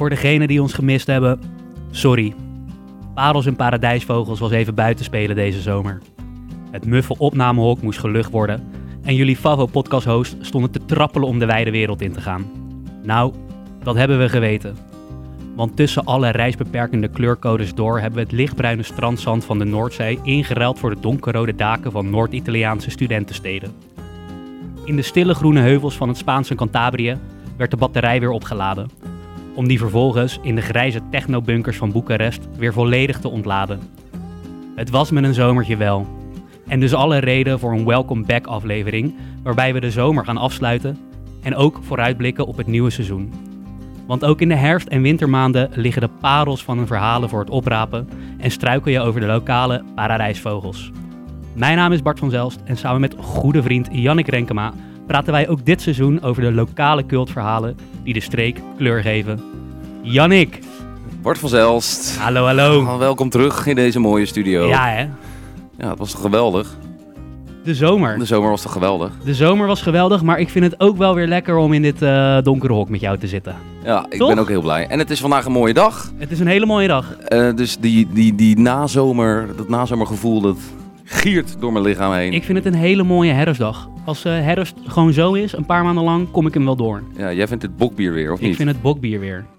voor degenen die ons gemist hebben, sorry. Parels en paradijsvogels was even buiten spelen deze zomer. Het muffe opnamehok moest gelucht worden en jullie Favo podcast host stonden te trappelen om de wijde wereld in te gaan. Nou, dat hebben we geweten. Want tussen alle reisbeperkende kleurcodes door hebben we het lichtbruine strandzand van de Noordzee ingeruild voor de donkerrode daken van Noord-Italiaanse studentensteden. In de stille groene heuvels van het Spaanse Cantabrië werd de batterij weer opgeladen. Om die vervolgens in de grijze technobunkers van Boekarest weer volledig te ontladen. Het was met een zomertje wel. En dus alle reden voor een welcome back aflevering, waarbij we de zomer gaan afsluiten en ook vooruitblikken op het nieuwe seizoen. Want ook in de herfst- en wintermaanden liggen de parels van hun verhalen voor het oprapen en struikel je over de lokale paradijsvogels. Mijn naam is Bart van Zelst en samen met goede vriend Jannik Renkema praten wij ook dit seizoen over de lokale cultverhalen die de streek kleur geven. Jannik, Bart van Zelst. hallo hallo. Welkom terug in deze mooie studio. Ja hè, Ja, het was toch geweldig. de zomer. De zomer was toch geweldig. De zomer was geweldig, maar ik vind het ook wel weer lekker om in dit eh, donkere hok met jou te zitten. Ja, ik Toch? ben ook heel blij. En het is vandaag een mooie dag. Het is een hele mooie dag. Eh, dus die, die, die nazomer, dat nazomergevoel, dat giert door mijn lichaam heen. Ik vind het een hele mooie herfstdag. Als eh, herfst gewoon zo is, een paar maanden lang, kom ik hem wel door. Ja, jij vindt het bokbier weer, of Ik niet? vind het bokbier weer.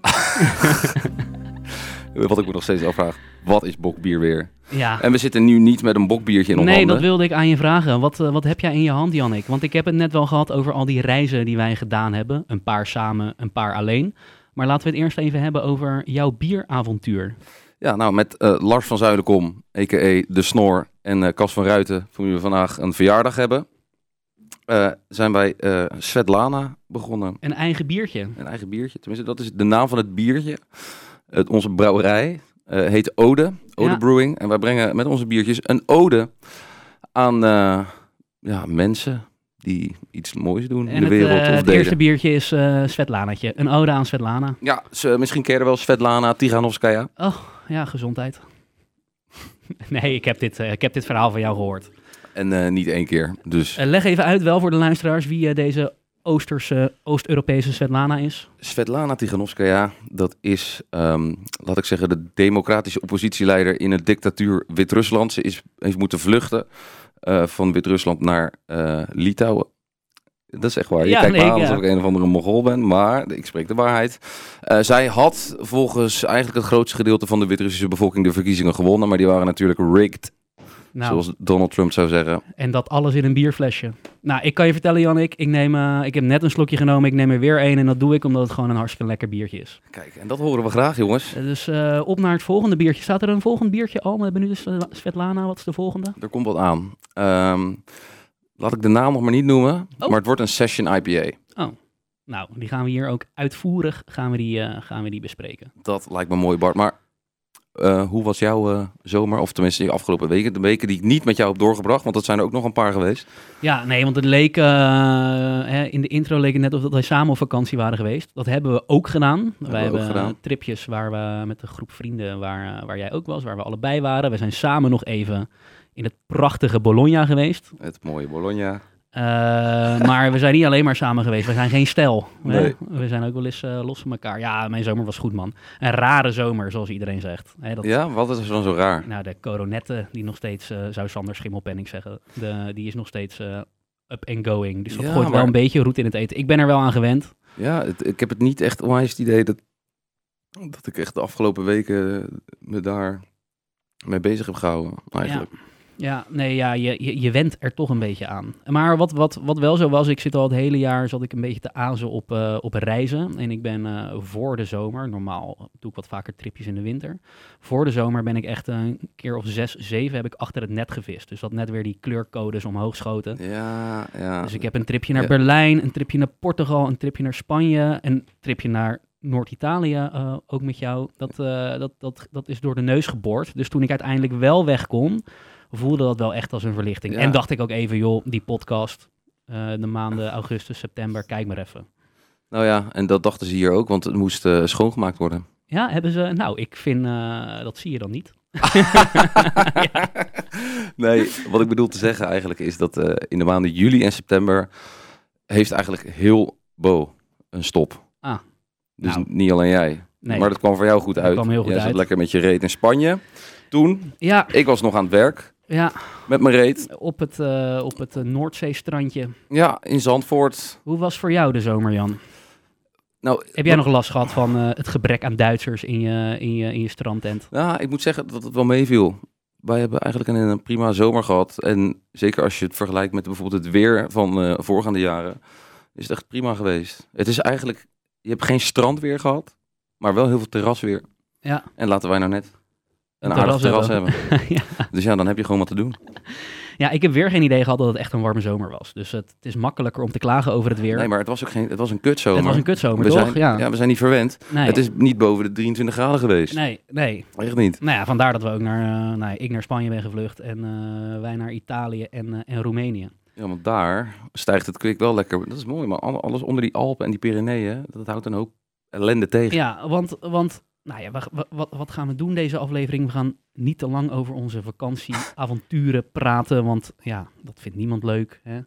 Wat ik me nog steeds afvraag, wat is bokbier weer? Ja. En we zitten nu niet met een bokbiertje in onze Nee, handen. dat wilde ik aan je vragen. Wat, eh, wat heb jij in je hand, Jannik? Want ik heb het net wel gehad over al die reizen die wij gedaan hebben. Een paar samen, een paar alleen. Maar laten we het eerst even hebben over jouw bieravontuur. Ja, nou, met eh, Lars van Zuilenkom, a.k.a. De Snor, en eh Cas van Ruiten, voor wie we vandaag een verjaardag hebben, eh, zijn wij Svetlana begonnen. Een eigen biertje. Een eigen biertje. Tenminste, dat is de naam van het biertje. Het, onze brouwerij heet Ode. Ode Ja. Brewing. En wij brengen met onze biertjes een ode aan ja, mensen die iets moois doen in de het, wereld. eh, of het deden. eerste biertje is Svetlanatje. Een ode aan Svetlana. Ja, ze, misschien ken je er wel Svetlana Tiganovskaya. Oh, ja, gezondheid. nee, ik heb, dit, eh, ik heb dit verhaal van jou gehoord. En eh, niet één keer. Dus Eh, leg even uit wel voor de luisteraars wie deze Oosterse, Oost-Europese Svetlana is. Svetlana Tiganovskaya, dat is, ehm, laat ik zeggen, de democratische oppositieleider in het dictatuur Wit-Rusland. Ze is, heeft moeten vluchten van Wit-Rusland naar eh, Litouwen. Dat is echt waar. Je Ja, kijkt nee, aan alsof ik een of andere Mogol ben, maar ik spreek de waarheid. Eh, zij had volgens eigenlijk het grootste gedeelte van de Wit-Russische bevolking de verkiezingen gewonnen, maar die waren natuurlijk rigged, Nou, zoals Donald Trump zou zeggen. En dat alles in een bierflesje. Nou, ik kan je vertellen, Jannik, ik, neem, eh, ik heb net een slokje genomen. Ik neem er weer één en dat doe ik omdat het gewoon een hartstikke lekker biertje is. Kijk, en dat horen we graag, jongens. Eh, Dus op naar het volgende biertje. Staat er een volgend biertje al? We hebben nu Sve- Svetlana. Wat is de volgende? Er komt wat aan. Ehm, laat ik de naam nog maar niet noemen, Oh. maar het wordt een session IPA. Nou, die gaan we hier ook uitvoerig gaan we die, eh, gaan we die bespreken. Dat lijkt me mooi, Bart. Maar eh, hoe was jouw eh, zomer? Of tenminste, de afgelopen weken. De weken die ik niet met jou heb doorgebracht. Want dat zijn er ook nog een paar geweest. Ja, nee, want het leek, hè, in de intro leek het net of dat wij samen op vakantie waren geweest. Dat hebben we ook gedaan. wij we ook hebben gedaan. tripjes waar we met een groep vrienden, waar, waar jij ook was, waar we allebei waren. We zijn samen nog even in het prachtige Bologna geweest. Het mooie Bologna. Eh, maar we zijn niet alleen maar samen geweest. We zijn geen stel. hè? Nee. We zijn ook wel eens eh, los van elkaar. Ja, mijn zomer was goed, man. Een rare zomer, zoals iedereen zegt. Hè, dat, Ja, wat is er dan zo raar? Nou, de coronette, die nog steeds, eh, zou Sander Schimmelpenning zeggen, de, die is nog steeds up and going. Dus dat Ja, gooit wel een beetje roet in het eten. Ik ben er wel aan gewend. Ja, het- ik heb het niet echt onwijs het idee dat, dat ik echt de afgelopen weken me daar mee bezig heb gehouden. Eigenlijk. Ja, nee, ja, je, je, je went er toch een beetje aan. Maar wat, wat, wat wel zo was, ik zit al het hele jaar, zat ik een beetje te azen op, eh, op reizen. En ik ben eh, voor de zomer, normaal doe ik wat vaker tripjes in de winter. Voor de zomer ben ik echt een keer of zes, zeven heb ik achter het net gevist. Dus dat net weer die kleurcodes omhoog schoten. Ja, ja. Dus ik heb een tripje naar Ja. Berlijn, een tripje naar Portugal, een tripje naar Spanje, een tripje naar Noord-Italië, eh, ook met jou. Dat, dat, dat, dat is door de neus geboord. Dus toen ik uiteindelijk wel weg kon, voelde dat wel echt als een verlichting. Ja. En dacht ik ook even, joh, die podcast, eh, de maanden augustus, september, kijk maar even. Nou ja, en dat dachten ze hier ook, want het moest eh, schoongemaakt worden. Ja, hebben ze, nou, ik vind, eh, dat zie je dan niet. Nee, wat ik bedoel te zeggen eigenlijk is dat in de maanden juli en september heeft eigenlijk heel Bo een stop. Ah, Dus nou. niet alleen jij. Nee. Maar dat kwam voor jou goed Dat uit. kwam heel goed Jij zat lekker met je reet in Spanje. Toen, Ja, ik was nog aan het werk ja met mijn reet. op het, eh, op het eh, Noordzeestrandje. Ja, in Zandvoort. Hoe was voor jou de zomer, Jan? Nou, Heb jij nog last gehad van eh, het gebrek aan Duitsers in je, in je, in je strandtent? Ja, ik moet zeggen dat het wel meeviel. Wij hebben eigenlijk een, een prima zomer gehad. En zeker als je het vergelijkt met bijvoorbeeld het weer van voorgaande jaren, is het echt prima geweest. Het is eigenlijk, je hebt geen strandweer gehad, maar wel heel veel terrasweer. Ja. En laten wij nou net een, aardig terras hebben. ja. Dus ja, dan heb je gewoon wat te doen. ja, ik heb weer geen idee gehad dat het echt een warme zomer was. Dus het, het is makkelijker om te klagen over het weer. Nee, maar het was ook geen, het was een kutzomer. het was een kutzomer, we toch? Zijn, ja. ja, we zijn niet verwend. nee. Het is niet boven de 23 graden geweest. nee, nee. Echt niet. Nou ja, vandaar dat we ook naar, eh, nou ja, ik naar Spanje ben gevlucht en eh, wij naar Italië en, eh, en Roemenië. Ja, want daar stijgt het kwik wel lekker. Dat is mooi, maar al- alles onder die Alpen en die Pyreneeën, dat houdt een hoop ellende tegen. Ja, want, want nou ja, wa- wa- wat, wat gaan we doen deze aflevering? We gaan niet te lang over onze vakantieavonturen praten, want ja, dat vindt niemand leuk. Hè?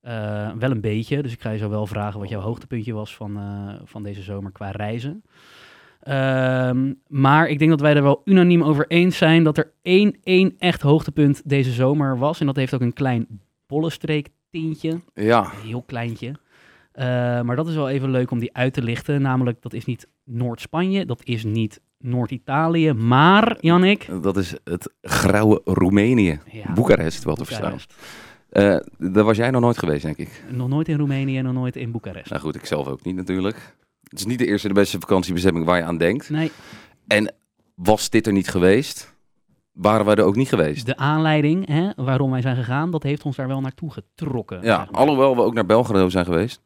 Eh, wel een beetje, dus ik ga je zo wel vragen wat jouw hoogtepuntje was van, eh, van deze zomer qua reizen. Ehm, maar ik denk dat wij er wel unaniem over eens zijn dat er één, één echt hoogtepunt deze zomer was. En dat heeft ook een klein bollenstreek tintje. Ja, Een heel kleintje. Eh, maar dat is wel even leuk om die uit te lichten. Namelijk, dat is niet Noord-Spanje, dat is niet Noord-Italië, maar, Jannik... dat is het grauwe Roemenië. Ja, Boekarest, wel te verstaan. Eh daar was jij nog nooit geweest, denk ik. Nog nooit in Roemenië en nog nooit in Boekarest. Nou goed, ik zelf ook niet natuurlijk. Het is niet de eerste de beste vakantiebestemming waar je aan denkt. Nee, En was dit er niet geweest, waren wij er ook niet geweest. de aanleiding hè, waarom wij zijn gegaan, dat heeft ons daar wel naartoe getrokken. Ja, alhoewel we ook naar Belgrado zijn geweest.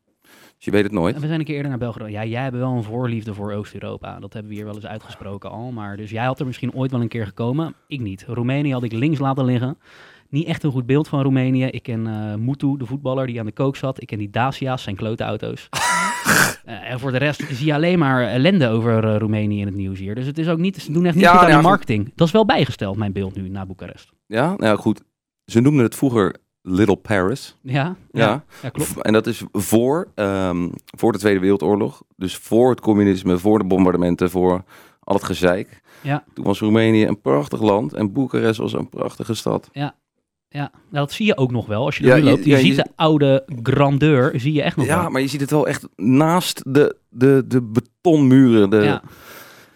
Dus je weet het nooit. En we zijn een keer eerder naar Belgrado. Ja, jij hebt wel een voorliefde voor Oost-Europa. Dat hebben we hier wel eens uitgesproken al. Maar dus jij had er misschien ooit wel een keer gekomen. Ik niet. Roemenië had ik links laten liggen. Niet echt een goed beeld van Roemenië. Ik ken eh Mutu, de voetballer die aan de kook zat. Ik ken die Dacia's, zijn klote auto's. Eh, en voor de rest zie je alleen maar ellende over eh, Roemenië in het nieuws hier. Dus het is ook niet, ze doen echt niet Ja, goed aan ja, de goed. marketing. Dat is wel bijgesteld, mijn beeld nu, na Boekarest. Ja, nou ja, goed. Ze noemden het vroeger Little Paris. Ja, Ja. ja klopt. En dat is voor, ehm, voor de Tweede Wereldoorlog. Dus voor het communisme, voor de bombardementen, voor al het gezeik. Ja. Toen was Roemenië een prachtig land en Boekarest was een prachtige stad. Ja, nou, dat zie je ook nog wel als je Ja, er loopt. Je, ja, je ziet zi- de oude grandeur, zie je echt nog wel. Ja, maar je ziet het wel echt naast de, de, de betonmuren. De, Ja.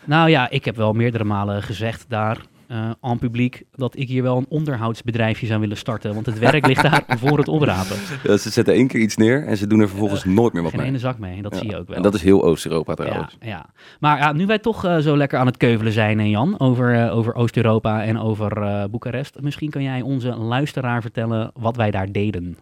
Nou ja, ik heb wel meerdere malen gezegd daar eh en publiek dat ik hier wel een onderhoudsbedrijfje zou willen starten. Want het werk ligt daar voor het oprapen. Ja, ze zetten één keer iets neer en ze doen er vervolgens nooit meer wat Geen mee. ene zak mee, dat Ja. zie je ook wel. En dat is heel Oost-Europa ja, trouwens. ja. Maar ja, nu wij toch eh, zo lekker aan het keuvelen zijn, eh, Jan, over, eh, over Oost-Europa en over eh, Boekarest. Misschien kan jij onze luisteraar vertellen wat wij daar deden.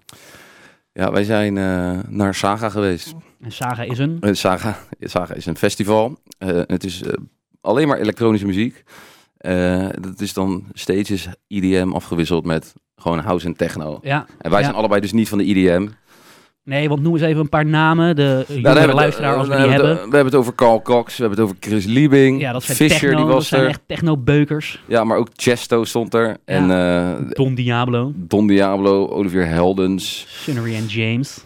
Ja, wij zijn eh, naar Saga geweest. En Saga is een... Eh, Saga, Saga is een festival. Eh, het is eh, alleen maar elektronische muziek. Eh, dat is dan stages EDM afgewisseld met gewoon house en techno. Ja, En wij Ja. zijn allebei dus niet van de EDM. nee, want noem eens even een paar namen. De Nou, jongere luisteraar als we die hebben we hebben. het- We hebben het over Carl Cox, we hebben het over Chris Liebing. Ja, dat zijn Fisher, techno, die dat was zijn er. echt techno-beukers. Ja, maar ook Chesto stond er. En eh, Don Diablo, Don Diablo, Olivier Heldens, Sunnery en James.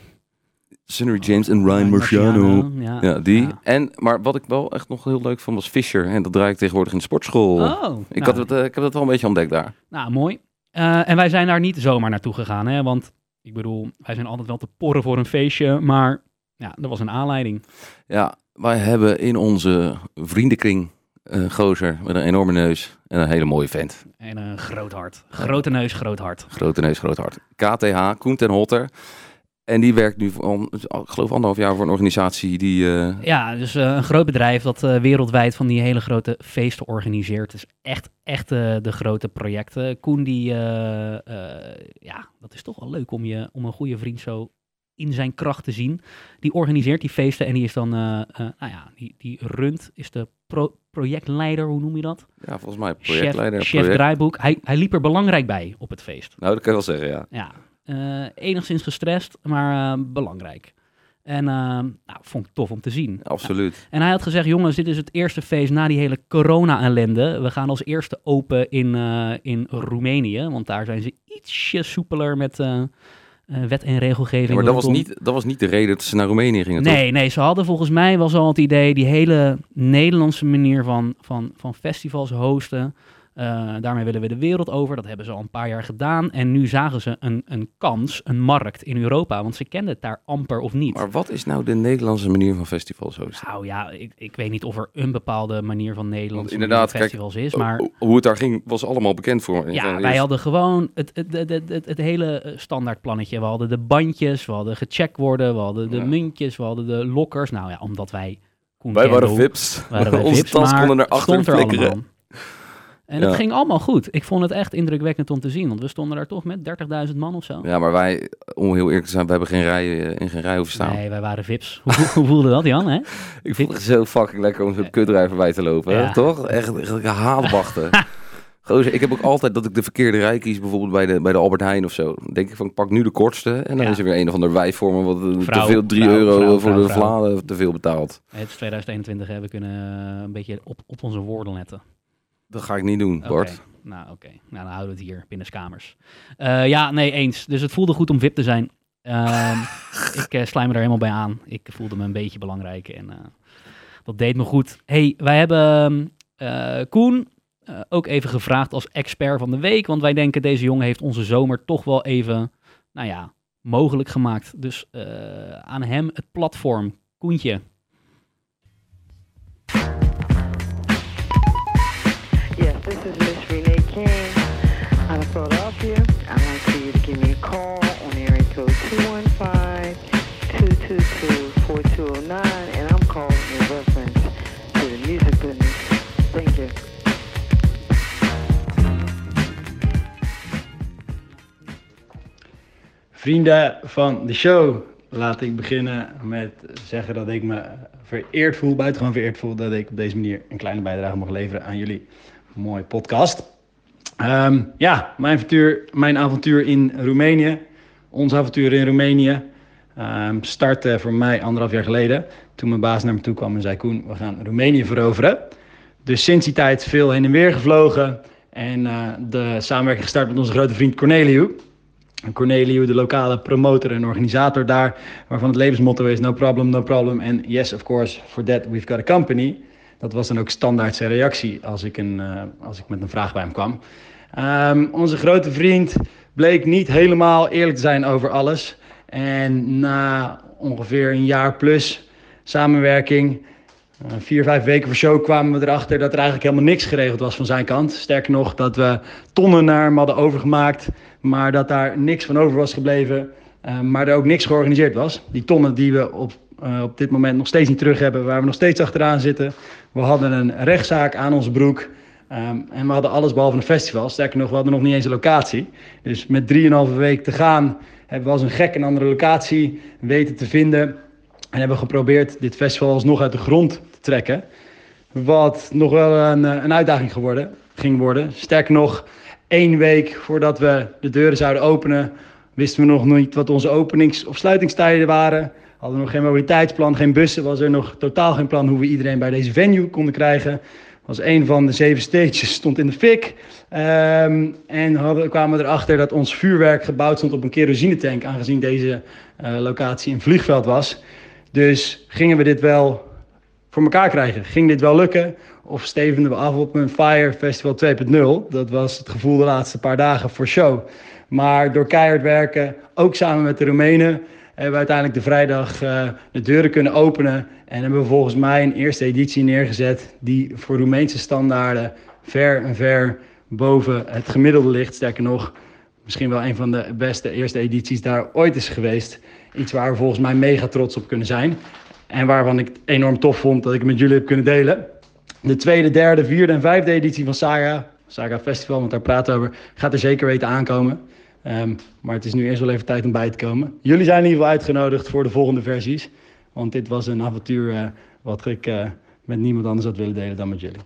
Sunnery James en Ryan Marciano. Ja, Ja, die. Ja. En, maar wat ik wel echt nog heel leuk vond was Fisher. En dat draai ik tegenwoordig in de sportschool. Oh, ik, nou, had het, eh, ik heb dat wel een beetje ontdekt daar. nou, mooi. Eh, en wij zijn daar niet zomaar naartoe gegaan, hè? Want ik bedoel, wij zijn altijd wel te porren voor een feestje, maar ja, er was een aanleiding. Ja, wij hebben in onze vriendenkring een gozer met een enorme neus en een hele mooie vent. En een groot hart. Grote neus, groot hart. Grote neus, groot hart. KTH, Koen ten Hotter. En die werkt nu, voor, ik geloof anderhalf jaar voor een organisatie die... eh, Ja, dus eh, een groot bedrijf dat eh, wereldwijd van die hele grote feesten organiseert. Dus echt, echt de grote projecten. Koen, die, ja, dat is toch wel leuk om, je, om een goede vriend zo in zijn kracht te zien. Die organiseert die feesten en die is dan, nou ja, die, die runt, is de pro- projectleider, hoe noem je dat? ja, volgens mij projectleider. chef, chef project- draaiboek. Hij, hij liep er belangrijk bij op het feest. Nou, dat kan je wel zeggen, ja. Ja, enigszins gestrest, maar eh, belangrijk. En eh, nou, vond ik tof om te zien. Absoluut. En hij had gezegd, jongens, dit is het eerste feest na die hele corona-ellende. We gaan als eerste open in, eh, in Roemenië, want daar zijn ze ietsje soepeler met, eh, eh, wet en regelgeving. Ja, maar dat was, niet, dat was niet de reden dat ze naar Roemenië gingen, toch? Nee, nee, ze hadden volgens mij was al het idee, die hele Nederlandse manier van, van, van festivals hosten. Eh, daarmee willen we de wereld over. Dat hebben ze al een paar jaar gedaan. En nu zagen ze een, een kans, een markt in Europa. Want ze kenden het daar amper of niet. Maar wat is nou de Nederlandse manier van festivals hosten? Nou ja, ik, ik weet niet of er een bepaalde manier van Nederlandse inderdaad, festivals is. Maar Ho- Hoe het daar ging, was allemaal bekend voor ja, wij hadden gewoon het, het, het, het, hele eh, standaardplannetje. We hadden de bandjes, we hadden gecheckt worden, we hadden de Ja. muntjes, we hadden de lokkers. Nou ja, omdat wij... Koen Wij waren vips. waren wij Onze tas konden er flikkeren. En Ja. het ging allemaal goed. Ik vond het echt indrukwekkend om te zien. Want we stonden daar toch met 30.000 man of zo. Ja, maar wij, om heel eerlijk te zijn, we hebben geen rij, eh, in geen rij hoeven staan. Nee, wij waren vips. Hoe, hoe voelde dat, Jan? Hè? Ik vond het zo fucking lekker om zo'n kutrijder voorbij te lopen. Ja. hè? Toch? Echt, echt haalwachten. Gozer, ik heb ook altijd dat ik de verkeerde rij kies, bijvoorbeeld bij de, bij de Albert Heijn of zo. Dan denk ik van, ik pak nu de kortste. En dan Ja. is er weer een of ander wijf voor me, wat eh, Vrouw, te veel, 3 vrouw, euro vrouw, voor vrouw, de vladen te veel betaald. Het is 2021, hè. we kunnen eh, een beetje op, op onze woorden letten. Dat ga ik niet doen, Oké, Bart. Nou, oké. Nou, dan houden we het hier binnen kamers. Eh, ja, nee, eens. Dus het voelde goed om VIP te zijn. Ehm, ik uh, sluit me er helemaal bij aan. Ik voelde me een beetje belangrijk en eh, dat deed me goed. hey, wij hebben eh, Koen eh, ook even gevraagd als expert van de week. Want wij denken deze jongen heeft onze zomer toch wel even, nou ja, mogelijk gemaakt. Dus eh, aan hem het platform. Koentje. Vrienden van de show, laat ik beginnen met zeggen dat ik me vereerd voel, buitengewoon vereerd voel, dat ik op deze manier een kleine bijdrage mag leveren aan jullie mooie podcast. Ehm, ja, mijn avontuur, mijn avontuur in Roemenië, ons avontuur in Roemenië, ehm, startte voor mij anderhalf jaar geleden. Toen mijn baas naar me toe kwam en zei, Koen, we gaan Roemenië veroveren. Dus sinds die tijd veel heen en weer gevlogen en eh, de samenwerking gestart met onze grote vriend Corneliu. Corneliu, de lokale promotor en organisator daar, waarvan het levensmotto is no problem, no problem en yes of course, for that we've got a company. Dat was dan ook standaard zijn reactie als ik, een, uh, als ik met een vraag bij hem kwam. Um, onze grote vriend bleek niet helemaal eerlijk te zijn over alles. En na ongeveer een jaar plus samenwerking, uh, vier, vijf weken voor show, kwamen we erachter dat er eigenlijk helemaal niks geregeld was van zijn kant. Sterker nog, dat we tonnen naar hem hadden overgemaakt, maar dat daar niks van over was gebleven. Uh, maar er ook niks georganiseerd was. Die tonnen die we op, uh, op dit moment nog steeds niet terug hebben, waar we nog steeds achteraan zitten. We hadden een rechtszaak aan onze broek. Um, en we hadden alles behalve een festival. Sterker nog, we hadden nog niet eens een locatie. Dus met 3,5 week te gaan hebben we als een gek een andere locatie weten te vinden. En hebben geprobeerd dit festival alsnog uit de grond te trekken. Wat nog wel een, een uitdaging geworden, ging worden. Sterker nog, één week voordat we de deuren zouden openen, wisten we nog niet wat onze openings- of sluitingstijden waren. Hadden we nog geen mobiliteitsplan, geen bussen. Was er nog totaal geen plan hoe we iedereen bij deze venue konden krijgen. Was een van de zeven stages stond in de fik. Um, en hadden, kwamen erachter dat ons vuurwerk gebouwd stond op een kerosinetank, aangezien deze uh, locatie een vliegveld was. Dus gingen we dit wel voor elkaar krijgen? Ging dit wel lukken? Of stevenden we af op een Fire Festival 2.0? Dat was het gevoel de laatste paar dagen voor show. Maar door keihard werken, ook samen met de Roemenen, hebben we uiteindelijk de vrijdag uh, de deuren kunnen openen. En hebben we volgens mij een eerste editie neergezet die voor Roemeense standaarden ver en ver boven het gemiddelde ligt. Sterker nog, misschien wel een van de beste eerste edities daar ooit is geweest. Iets waar we volgens mij mega trots op kunnen zijn. En waarvan ik het enorm tof vond dat ik het met jullie heb kunnen delen. De tweede, derde, vierde en vijfde editie van Saga, Saga Festival, want daar praten we over, gaat er zeker weten aankomen. Um, maar het is nu eerst wel even tijd om bij te komen. Jullie zijn in ieder geval uitgenodigd voor de volgende versies. Want dit was een avontuur uh, wat ik uh, met niemand anders had willen delen dan met jullie.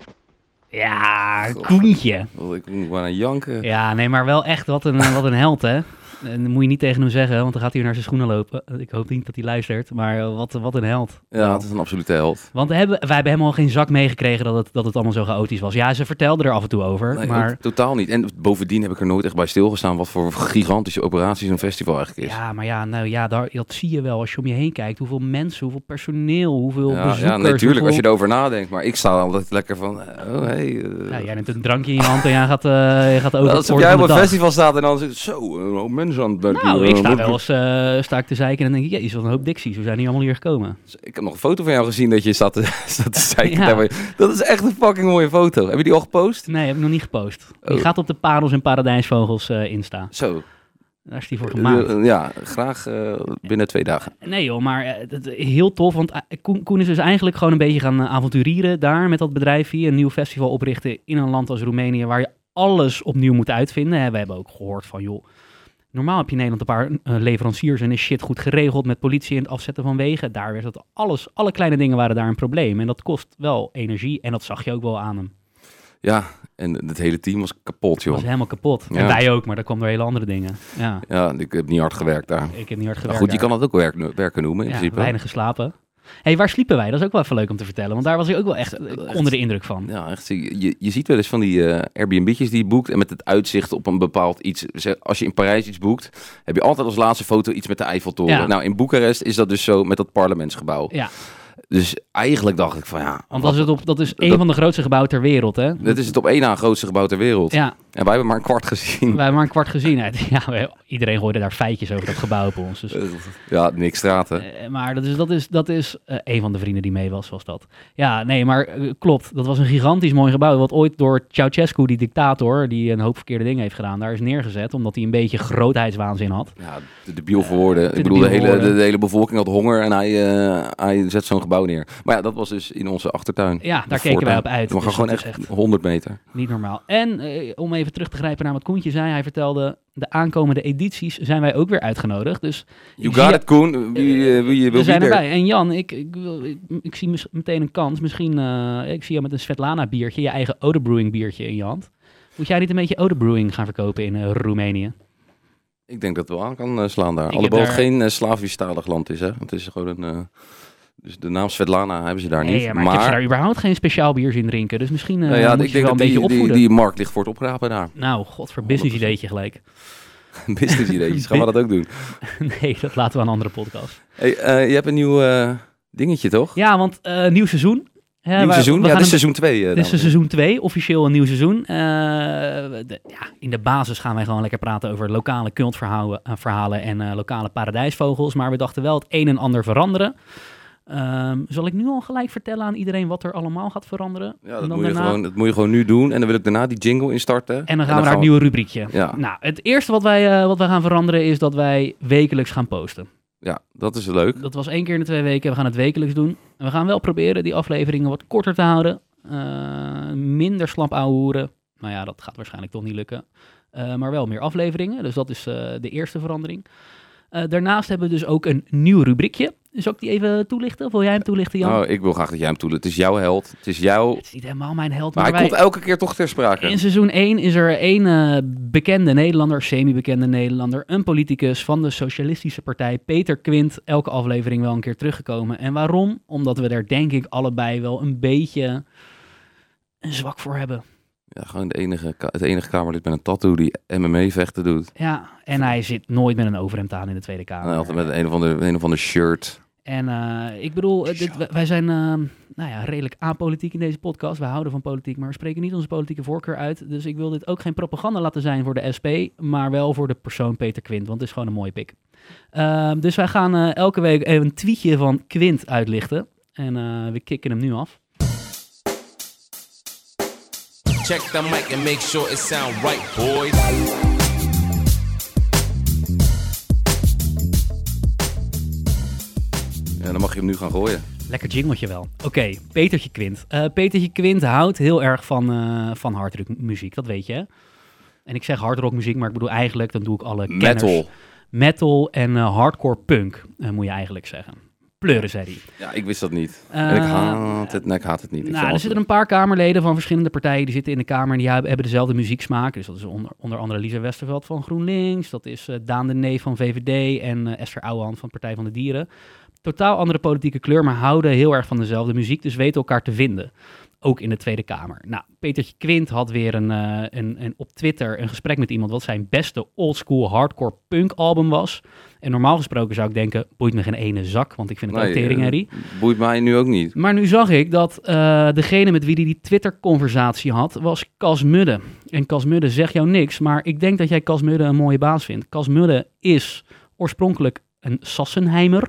Ja, Koentje. Oh, ik moet maar aan janken. Ja, nee, maar wel echt wat een, wat een held, hè? En dat moet je niet tegen hem zeggen, want dan gaat hij weer naar zijn schoenen lopen. Ik hoop niet dat hij luistert, maar eh, wat, wat een held. Ja, het is een absolute held. Want hebben, wij hebben helemaal geen zak meegekregen dat het, dat het allemaal zo chaotisch was. Ja, ze vertelden er af en toe over, Nee, maar... totaal niet. En bovendien heb ik er nooit echt bij stilgestaan wat voor gigantische operaties een festival eigenlijk is. Ja, maar ja, nou ja, daar, dat zie je wel als je om je heen kijkt. Hoeveel mensen, hoeveel personeel, hoeveel Ja, bezoekers. ja natuurlijk, als je erover nadenkt. Maar ik sta altijd lekker van, eh, oh hey. eh, Ja, jij neemt een drankje in je hand en jij gaat, eh je gaat over als jij op een festival staat en dan zit zo, mensen aan het werk. Nou, ik sta eh, wel eens eh, sta ik te zeiken en denk ik, jezus, wat een hoop dicties. We zijn hier allemaal hier gekomen. Ik heb nog een foto van jou gezien dat je staat te, staat te zeiken. Ja. Dat is echt een fucking mooie foto. Heb je die al gepost? Nee, heb ik nog niet gepost. Die Oh. gaat op de Parels en Paradijsvogels eh Insta. Zo. Daar is die voor gemaakt. Ja, graag binnen twee dagen. Nee joh, maar heel tof, want Koen, Koen is dus eigenlijk gewoon een beetje gaan avonturieren daar met dat bedrijf hier. Een nieuw festival oprichten in een land als Roemenië waar je alles opnieuw moet uitvinden. We hebben ook gehoord van joh, normaal heb je in Nederland een paar eh, leveranciers en is shit goed geregeld met politie en het afzetten van wegen. Daar werd het alles, alle kleine dingen waren daar een probleem en dat kost wel energie en dat zag je ook wel aan hem. Ja, en het hele team was kapot, joh. was helemaal kapot. Ja. En wij ook, maar daar kwam door hele andere dingen. Ja, Ja, ik heb niet hard gewerkt daar. ik heb niet hard Maar gewerkt. goed, je daar. kan dat ook werk, werken noemen in ja, principe. weinig geslapen. Hey, waar sliepen wij? Dat is ook wel even leuk om te vertellen. Want daar was ik ook wel echt Echt. onder de indruk van. Ja, echt. Je, je- ziet wel eens van die eh Airbnb'tjes die je boekt en met het uitzicht op een bepaald iets. Als je in Parijs iets boekt, heb je altijd als laatste foto iets met de Eiffeltoren. Ja. Nou, in Boekarest is dat dus zo met dat parlementsgebouw. Ja, Dus eigenlijk dacht ik van ja, want dat is, het op, dat is een dat- van de grootste gebouwen ter wereld, hè? dit is het op één na grootste gebouw ter wereld. Ja, En wij hebben maar een kwart gezien. wij hebben maar een kwart gezien. hè. Ja, iedereen gooide daar feitjes over dat gebouw op ons. Dus, Ja, niks straten. eh, maar dat is, dat is, dat is eh, een van de vrienden die mee was, was dat. Ja, nee, maar eh, klopt. Dat was een gigantisch mooi gebouw. Wat ooit door Ceausescu, die dictator, die een hoop verkeerde dingen heeft gedaan, daar is neergezet. Omdat hij een beetje grootheidswaanzin had. Ja, de debiel voor woorden. de Ik bedoel, de hele, de, woorden. hele bevolking had honger en hij, eh, hij zet zo'n gebouw neer. Maar ja, dat was dus in onze achtertuin. Ja, daar keken wij op uit. We gaan Dus gewoon echt, is 100 meter. Niet normaal. En eh, om even terug te grijpen naar wat Koentje zei, hij vertelde, de aankomende edities zijn wij ook weer uitgenodigd. Dus You got it, Koen. Wie, eh, wie je wil we zijn er- erbij. En Jan, ik, ik, wil- ik, ik zie meteen een kans. Misschien, ik zie jou met een Svetlana biertje, je eigen Ode Brewing biertje in je hand. Moet jij niet een beetje Ode Brewing gaan verkopen in Roemenië? Ik denk dat het wel aan kan slaan daar. Ik Alhoewel het geen uh, Slavisch-talig land is, hè. Het is gewoon een... dus de naam Svetlana hebben ze daar niet. Nee, maar, maar ik heb ze daar überhaupt geen speciaal bier zien drinken. Dus misschien nou ja, moet ik je ze wel denk een dat beetje die, die, opvoeden. die markt ligt voor het oprapen daar. Nou, god, voor business 100%. ideetje gelijk. Business ideetjes, gaan we dat ook doen. nee, dat laten we aan een andere podcast. Hey, eh, je hebt een nieuw eh, dingetje, toch? Ja, want nieuw seizoen. Hè, nieuw seizoen? we Ja, dit is seizoen 2. Dit is seizoen 2, officieel een nieuw seizoen. De- ja, in de basis gaan wij gewoon lekker praten over lokale cultverhalen eh, verhalen en lokale paradijsvogels. Maar we dachten wel het een en ander veranderen. Ehm, zal ik nu al gelijk vertellen aan iedereen wat er allemaal gaat veranderen? Ja, En dat dan moet, je daarna- gewoon, dat moet je gewoon nu doen. En dan wil ik daarna die jingle instarten. En dan gaan we naar het nieuwe rubriekje. Ja. Nou, het eerste wat wij, eh, wat wij gaan veranderen is dat wij wekelijks gaan posten. Ja, dat is leuk. Dat was één keer in de twee weken. We gaan het wekelijks doen. En we gaan wel proberen die afleveringen wat korter te houden. Eh, minder slap ouwehoeren. Nou ja, dat gaat waarschijnlijk toch niet lukken. Eh, maar wel meer afleveringen. Dus dat is de eerste verandering. Daarnaast hebben we dus ook een nieuw rubriekje. Zal ik die even toelichten? Of wil jij hem toelichten, Jan? Oh, ik wil graag dat jij hem toelicht. Het is jouw held. Het is jouw... Het is niet helemaal mijn held, Maar maar, hij wij... komt elke keer toch ter sprake. In seizoen 1 is er één eh, bekende Nederlander, semi-bekende Nederlander, een politicus van de Socialistische Partij, Peter Quint, elke aflevering wel een keer teruggekomen. En waarom? Omdat we daar denk ik allebei wel een beetje een zwak voor hebben. Ja, gewoon de enige, het enige Kamerlid met een tattoo die MMA-vechten doet. Ja, en hij zit nooit met een overhemd aan in de Tweede Kamer. altijd met een of ander, een of ander shirt. En eh, ik bedoel, eh, dit, wij- zijn eh, nou ja, redelijk apolitiek in deze podcast. We houden van politiek, maar we spreken niet onze politieke voorkeur uit. Dus ik wil dit ook geen propaganda laten zijn voor de SP, maar wel voor de persoon Peter Quint, want het is gewoon een mooie pik. Ehm, dus wij gaan eh, elke week even een tweetje van Quint uitlichten. En eh, we kicken hem nu af. Check the mic and make sure it sound right, boys. En dan mag je hem nu gaan gooien. Lekker jingletje wel. Oké, Petertje Quint. Eh, Petertje Quint houdt heel erg van, eh van hardrock muziek, dat weet je. hè? En ik zeg hardrock muziek, maar ik bedoel eigenlijk, dan doe ik alle kenners. Metal. metal en eh, hardcore punk, eh, moet je eigenlijk zeggen. Pleuren, zei hij. Ja, ik wist dat niet. en ik Eh, haat het, nee, ik haat het niet. Ik Nou, er zitten een paar Kamerleden van verschillende partijen die zitten in de Kamer en die hebben, dezelfde muzieksmaak. Dus dat is onder, onder andere Lisa Westerveld van GroenLinks, dat is eh, Daan de Nee van VVD en eh, Esther Ouwehand van Partij van de Dieren. Totaal andere politieke kleur, maar houden heel erg van dezelfde muziek, dus weten elkaar te vinden. Ook in de Tweede Kamer. Nou, Petertje Quint had weer een, een, een, op Twitter een gesprek met iemand wat zijn beste oldschool hardcore punk album was. En normaal gesproken zou ik denken, boeit me geen ene zak, want ik vind het Nee, ook teringherrie. eh, Boeit mij nu ook niet. Maar nu zag ik dat eh, degene met wie hij die Twitter-conversatie had, was Cas Mudde. En Cas Mudde zegt jou niks, maar ik denk dat jij Cas Mudde een mooie baas vindt. Cas Mudde is oorspronkelijk een Sassenheimer.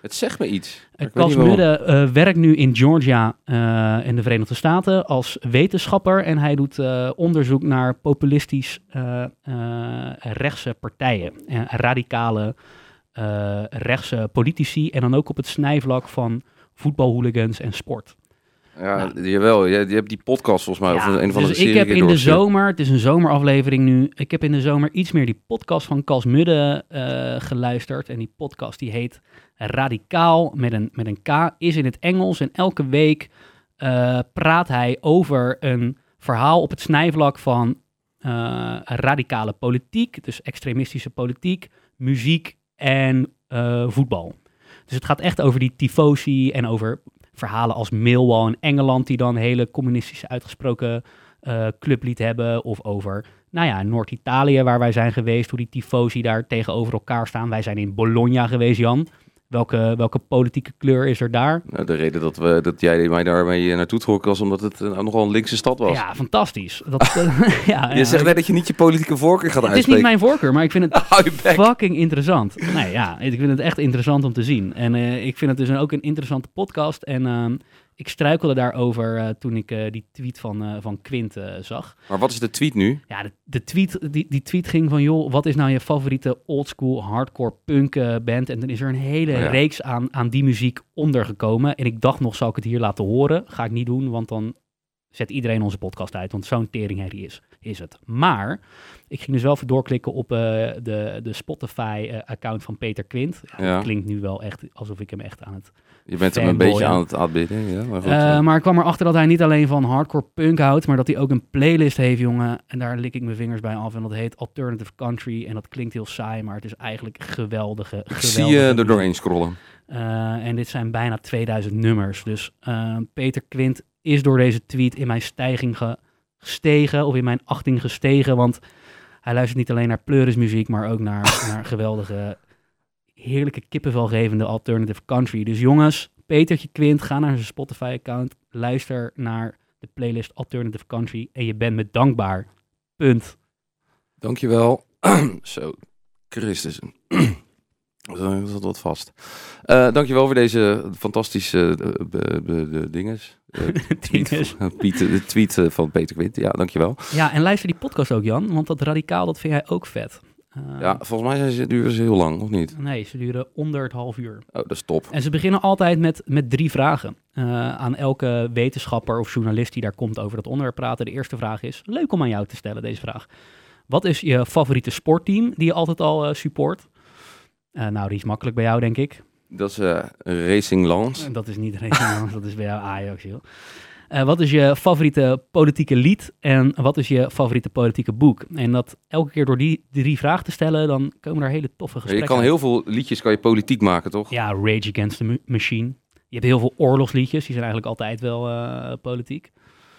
Het zegt me iets. Uh, Cas. Mudde eh, werkt nu in Georgia eh, in de Verenigde Staten als wetenschapper. En hij doet eh, onderzoek naar populistisch rechtse partijen. En radicale rechtse politici. En dan ook op het snijvlak van voetbalhooligans en sport. Ja, jawel. Je, je hebt die podcast volgens mij. of een, een van dus de ik heb in de zomer, het is een zomeraflevering nu, ik heb in de zomer iets meer die podcast van Cas Mudde eh, geluisterd. En die podcast die heet Radicaal met een, met een K, is in het Engels. En elke week eh, praat hij over een verhaal op het snijvlak van eh, radicale politiek, dus extremistische politiek, muziek en voetbal. Dus het gaat echt over die tifosi en over verhalen als Millwall in Engeland, die dan hele communistische uitgesproken eh, clublied hebben. Of over, nou ja, Noord-Italië, waar wij zijn geweest, hoe die tifosi daar tegenover elkaar staan. Wij zijn in Bologna geweest, Jan. Welke, welke politieke kleur is er daar? Nou, de reden dat, we, dat jij mij daarmee naartoe trok was omdat het eh, nogal een linkse stad was. Ja, fantastisch. Dat, eh, ja, je ja, zegt net dat je niet je politieke voorkeur gaat het is niet uitspreken. mijn voorkeur, maar ik vind het fucking interessant. Nee, ja, ik vind het echt interessant om te zien. En eh, ik vind het dus ook een interessante podcast. En ehm, ik struikelde daarover eh, toen ik eh, die tweet van, eh, van Quint zag. Maar wat is de tweet nu? Ja, de, de tweet, die, die tweet ging van, joh, wat is nou je favoriete oldschool hardcore punk band? En dan is er een hele Oh ja. reeks aan, aan die muziek ondergekomen. En ik dacht nog, zal ik het hier laten horen? Ga ik niet doen, want dan zet iedereen onze podcast uit. Want zo'n teringherrie is, is het. Maar ik ging dus wel even doorklikken op eh, de, de Spotify-account van Peter Quint. Ja, Ja. Dat klinkt nu wel echt alsof ik hem echt aan het Je bent hem een beetje aan het aanbidden. Ja, maar goed, eh, eh. maar ik kwam erachter dat hij niet alleen van hardcore punk houdt, maar dat hij ook een playlist heeft, jongen. En daar lik ik mijn vingers bij af. En dat heet Alternative Country. En dat klinkt heel saai, maar het is eigenlijk geweldige. ik geweldige zie je er muziek. doorheen scrollen. Eh, en dit zijn bijna 2000 nummers. Dus eh, Peter Quint is door deze tweet in mijn stijging ge- gestegen, of in mijn achting gestegen. Want hij luistert niet alleen naar pleurismuziek, maar ook naar, naar geweldige, heerlijke kippenvelgevende alternative country. Dus jongens, Petertje Quint, ga naar zijn Spotify-account, luister naar de playlist Alternative Country en je bent me dankbaar. Punt. Dankjewel. Zo, Christus. Dat zat wat vast. Eh dankjewel voor deze fantastische dinges. Eh, tweet, Piet, de tweet van Peter Quint. Ja, dankjewel. Ja, en luister die podcast ook, Jan, want dat radicaal, dat vind jij ook vet. Ja, volgens mij zijn ze, duren ze heel lang, of niet? Nee, ze duren onder het half uur. Oh, dat is top. En ze beginnen altijd met, met drie vragen. aan elke wetenschapper of journalist die daar komt over dat onderwerp praten. De eerste vraag is, leuk om aan jou te stellen deze vraag. Wat is je favoriete sportteam die je altijd al support? Eh, nou, die is makkelijk bij jou, denk ik. Dat is eh, Racing Lance. Dat is niet Racing dat is bij jou Ajax, joh. Eh, wat is je favoriete politieke lied en wat is je favoriete politieke boek? En dat elke keer door die drie vragen te stellen, dan komen er hele toffe je gesprekken kan uit. heel veel liedjes kan je politiek maken, toch? Ja, Rage Against the Ma- Machine. Je hebt heel veel oorlogsliedjes, die zijn eigenlijk altijd wel politiek.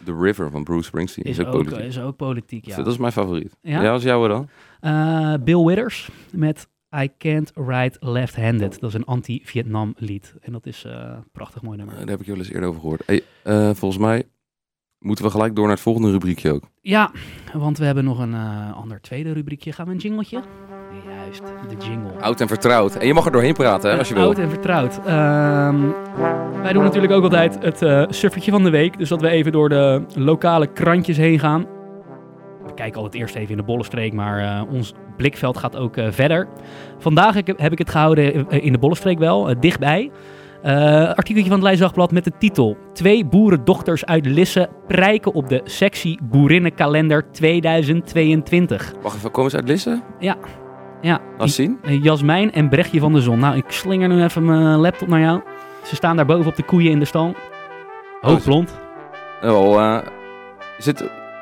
The River van Bruce Springsteen Is is, ook ook, politiek. is ook politiek, ja. Dat is mijn favoriet. Ja? Ja, als jouwe dan? Eh, Bill Withers met I Can't Write Left-Handed. Dat is een anti-Vietnam lied. En dat is eh, een prachtig mooi nummer. Eh, daar heb ik wel eens eerder over gehoord. Hey, eh, volgens mij moeten we gelijk door naar het volgende rubriekje ook. Ja, want we hebben nog een eh, ander tweede rubriekje. Gaan we een jingletje? Juist, de jingle. Oud en vertrouwd. En je mag er doorheen praten, hè, als je wil. Oud en vertrouwd. Ehm, wij doen natuurlijk ook altijd het eh suffertje van de week. Dus dat we even door de lokale krantjes heen gaan. We kijken altijd eerst even in de Bollenstreek, maar eh, ons blikveld gaat ook eh, verder. Vandaag heb ik- het gehouden eh, in de Bollenstreek wel, dichtbij. Artikeltje van het Leidsdagblad met de titel... Twee boerendochters uit Lisse prijken op de sexy boerinnenkalender 2022. Wacht even, komen ze uit Lisse? Ja. Ja, Laat zien. Jasmijn en Brechtje van de Zon. Nou, ik slinger nu even mijn laptop naar jou. Ze staan daar boven op de koeien in de stal. Hoogblond. Oh, is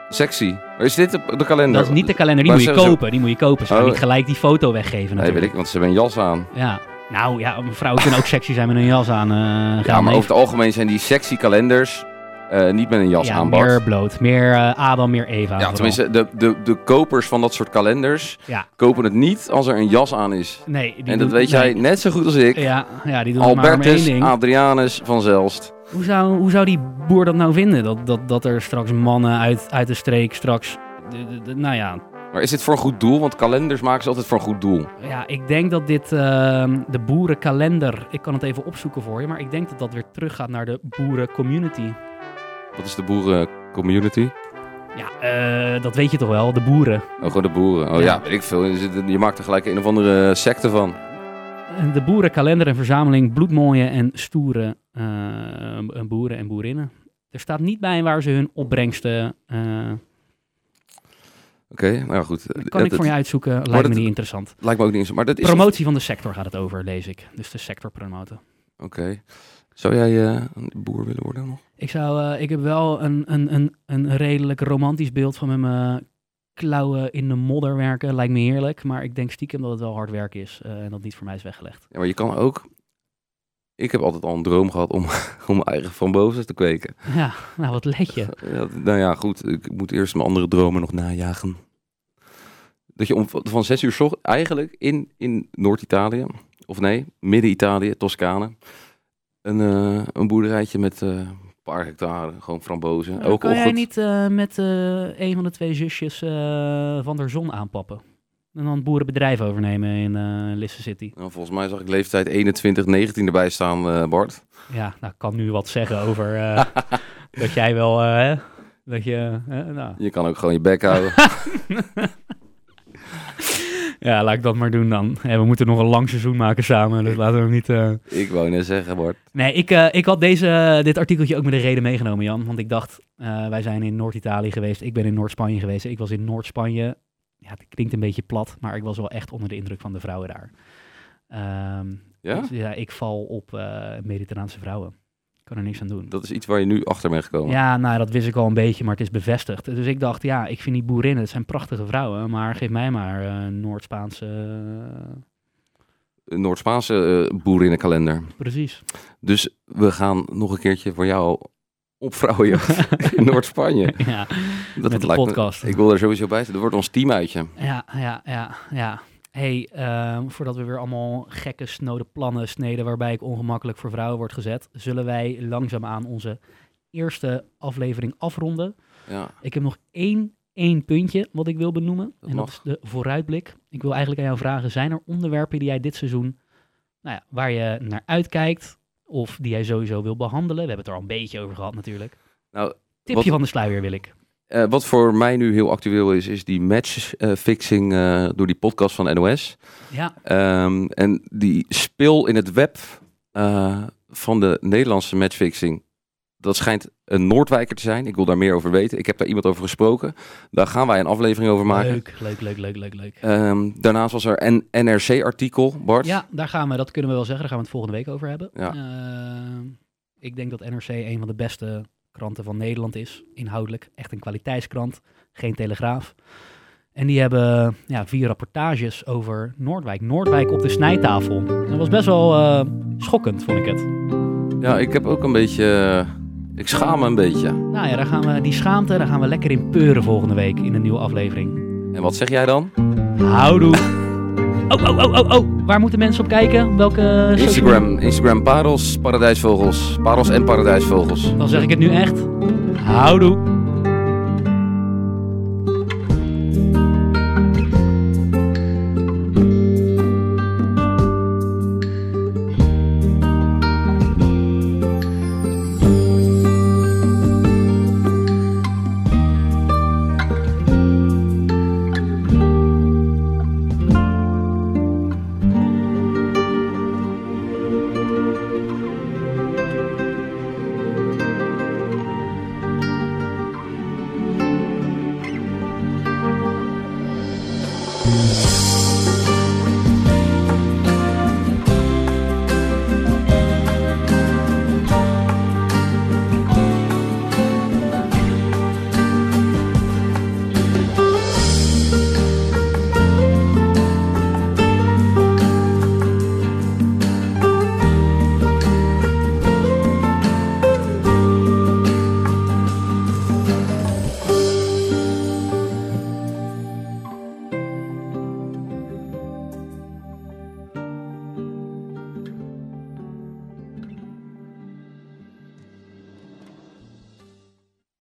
sexy? Is dit de, de kalender? Dat is niet de kalender, die Maar moet je kopen. Die moet je kopen. Ze gaan Oh. niet gelijk die foto weggeven Nee, natuurlijk. weet ik, want ze hebben een jas aan. Ja. Nou ja, vrouwen kunnen ook sexy zijn met een jas aan. eh Ja, maar over het algemeen zijn die sexy kalenders eh, niet met een jas ja, aan, Bart. meer bloot. Meer eh, Adam, meer Eva. Ja, tenminste, de, de, de kopers van dat soort kalenders Ja. kopen het niet als er een jas aan is. Nee, die en dat weet jij nee. net zo goed als ik. Ja, ja, die doen het maar één Albertus ding. Adrianus van Zelst. Hoe zou, hoe zou die boer dat nou vinden? Dat, dat, dat er straks mannen uit, uit de streek straks... de- de- de- nou ja, Maar is dit voor een goed doel? Want kalenders maken ze altijd voor een goed doel. ja, ik denk dat dit ehm, de boerenkalender... Ik kan het even opzoeken voor je, maar ik denk dat dat weer teruggaat naar de boerencommunity. Wat is de boerencommunity? Ja, eh, dat weet je toch wel, de boeren. Oh, gewoon de boeren. Oh Ja. ja, weet ik veel. Je maakt er gelijk een of andere secte van. De boerenkalender en verzameling bloedmooie en stoere eh, boeren en boerinnen. Er staat niet bij waar ze hun opbrengsten... eh, Oké, nou ja, goed. kan ik voor je uitzoeken, lijkt dat- me niet interessant. Lijkt me ook niet eens. Maar dat is... Promotie van de sector gaat het over, lees ik. Dus de sector promoten. Oké. Zou jij eh, een boer willen worden nog? Ik, zou, ik heb wel een, een, een, een redelijk romantisch beeld van mijn klauwen in de modder werken. Lijkt me heerlijk, maar ik denk stiekem dat het wel hard werk is eh, en dat niet voor mij is weggelegd. Ja, maar je kan ook... Ik heb altijd al een droom gehad om, om mijn eigen frambozen te kweken. Ja, nou wat let je. Ja, nou ja, goed. Ik moet eerst mijn andere dromen nog najagen. Dat je om, van zes uur 's ochtends eigenlijk in, in Noord-Italië, of nee, Midden-Italië, Toscane, een, eh, een boerderijtje met eh, paar hectare, gewoon frambozen. Elke kan jij niet eh, met eh, een van de twee zusjes eh, van der Zon aanpappen? En dan boerenbedrijf overnemen in eh Lisse City. Nou, volgens mij zag ik leeftijd 21, 19 erbij staan, Bart. Ja, nou, kan nu wat zeggen over dat jij wel, hè, dat je, nou, Je kan ook gewoon je bek houden. Ja, laat ik dat maar doen dan. Ja, we moeten nog een lang seizoen maken samen, dus laten we hem niet... eh, ik wou net zeggen, Bart. Nee, ik, eh, ik had deze, dit artikeltje ook met een reden meegenomen, Jan. Want ik dacht, eh, wij zijn in Noord-Italië geweest. Ik ben in Noord-Spanje geweest. Ik was in Noord-Spanje. Ja, het klinkt een beetje plat, maar ik was wel echt onder de indruk van de vrouwen daar. Ehm, Ja? dus ja, ik val op eh, Mediterraanse vrouwen. Kan er niks aan doen. Dat is iets waar je nu achter bent gekomen. Ja, nou, dat wist ik al een beetje, maar het is bevestigd. Dus ik dacht, ja, ik vind die boerinnen, het zijn prachtige vrouwen, maar geef mij maar eh, Noord-Spaanse... Noord-Spaanse eh, boerinnenkalender. precies. Dus we gaan nog een keertje voor jou op vrouwenjacht in Noord-Spanje. ja, Dat met de lijkt me- podcast. ik wil er sowieso bij zijn. Dat wordt ons teamuitje. Ja, ja, ja, ja. Hey, ehm, voordat we weer allemaal gekke, snode plannen sneden waarbij ik ongemakkelijk voor vrouwen word gezet, zullen wij langzaamaan onze eerste aflevering afronden. Ja, Ik heb nog één, één puntje wat ik wil benoemen. Dat en dat is de vooruitblik. Ik wil eigenlijk aan jou vragen, zijn er onderwerpen die jij dit seizoen, nou ja, waar je naar uitkijkt of die jij sowieso wil behandelen? We hebben het er al een beetje over gehad natuurlijk. nou, Tipje wat, van de sluier wil ik. Eh, wat voor mij nu heel actueel is, is die matchfixing eh door die podcast van NOS. Ja, Ehm, en die speel in het web eh, van de Nederlandse matchfixing. Dat schijnt een Noordwijker te zijn. Ik wil daar meer over weten. Ik heb daar iemand over gesproken. Daar gaan wij een aflevering over maken. leuk, leuk, leuk, leuk, leuk, leuk. Ehm, daarnaast was er een NRC-artikel, Bart. Ja, daar gaan we, dat kunnen we wel zeggen. Daar gaan we het volgende week over hebben. Ja. Eh, ik denk dat NRC een van de beste kranten van Nederland is. Inhoudelijk. Echt een kwaliteitskrant. Geen telegraaf. En die hebben ja, vier rapportages over Noordwijk. Noordwijk op de snijtafel. Dat was best wel eh, schokkend, vond ik het. Ja, ik heb ook een beetje... ik schaam me een beetje. Nou ja, daar gaan we, die schaamte, daar gaan we lekker in peuren volgende week in een nieuwe aflevering. En wat zeg jij dan? Houdoe. Oh, oh, oh, oh, oh. Waar moeten mensen op kijken? Welke Instagram, Instagram parels, paradijsvogels. Parels en paradijsvogels. Dan zeg ik het nu echt. Houdoe.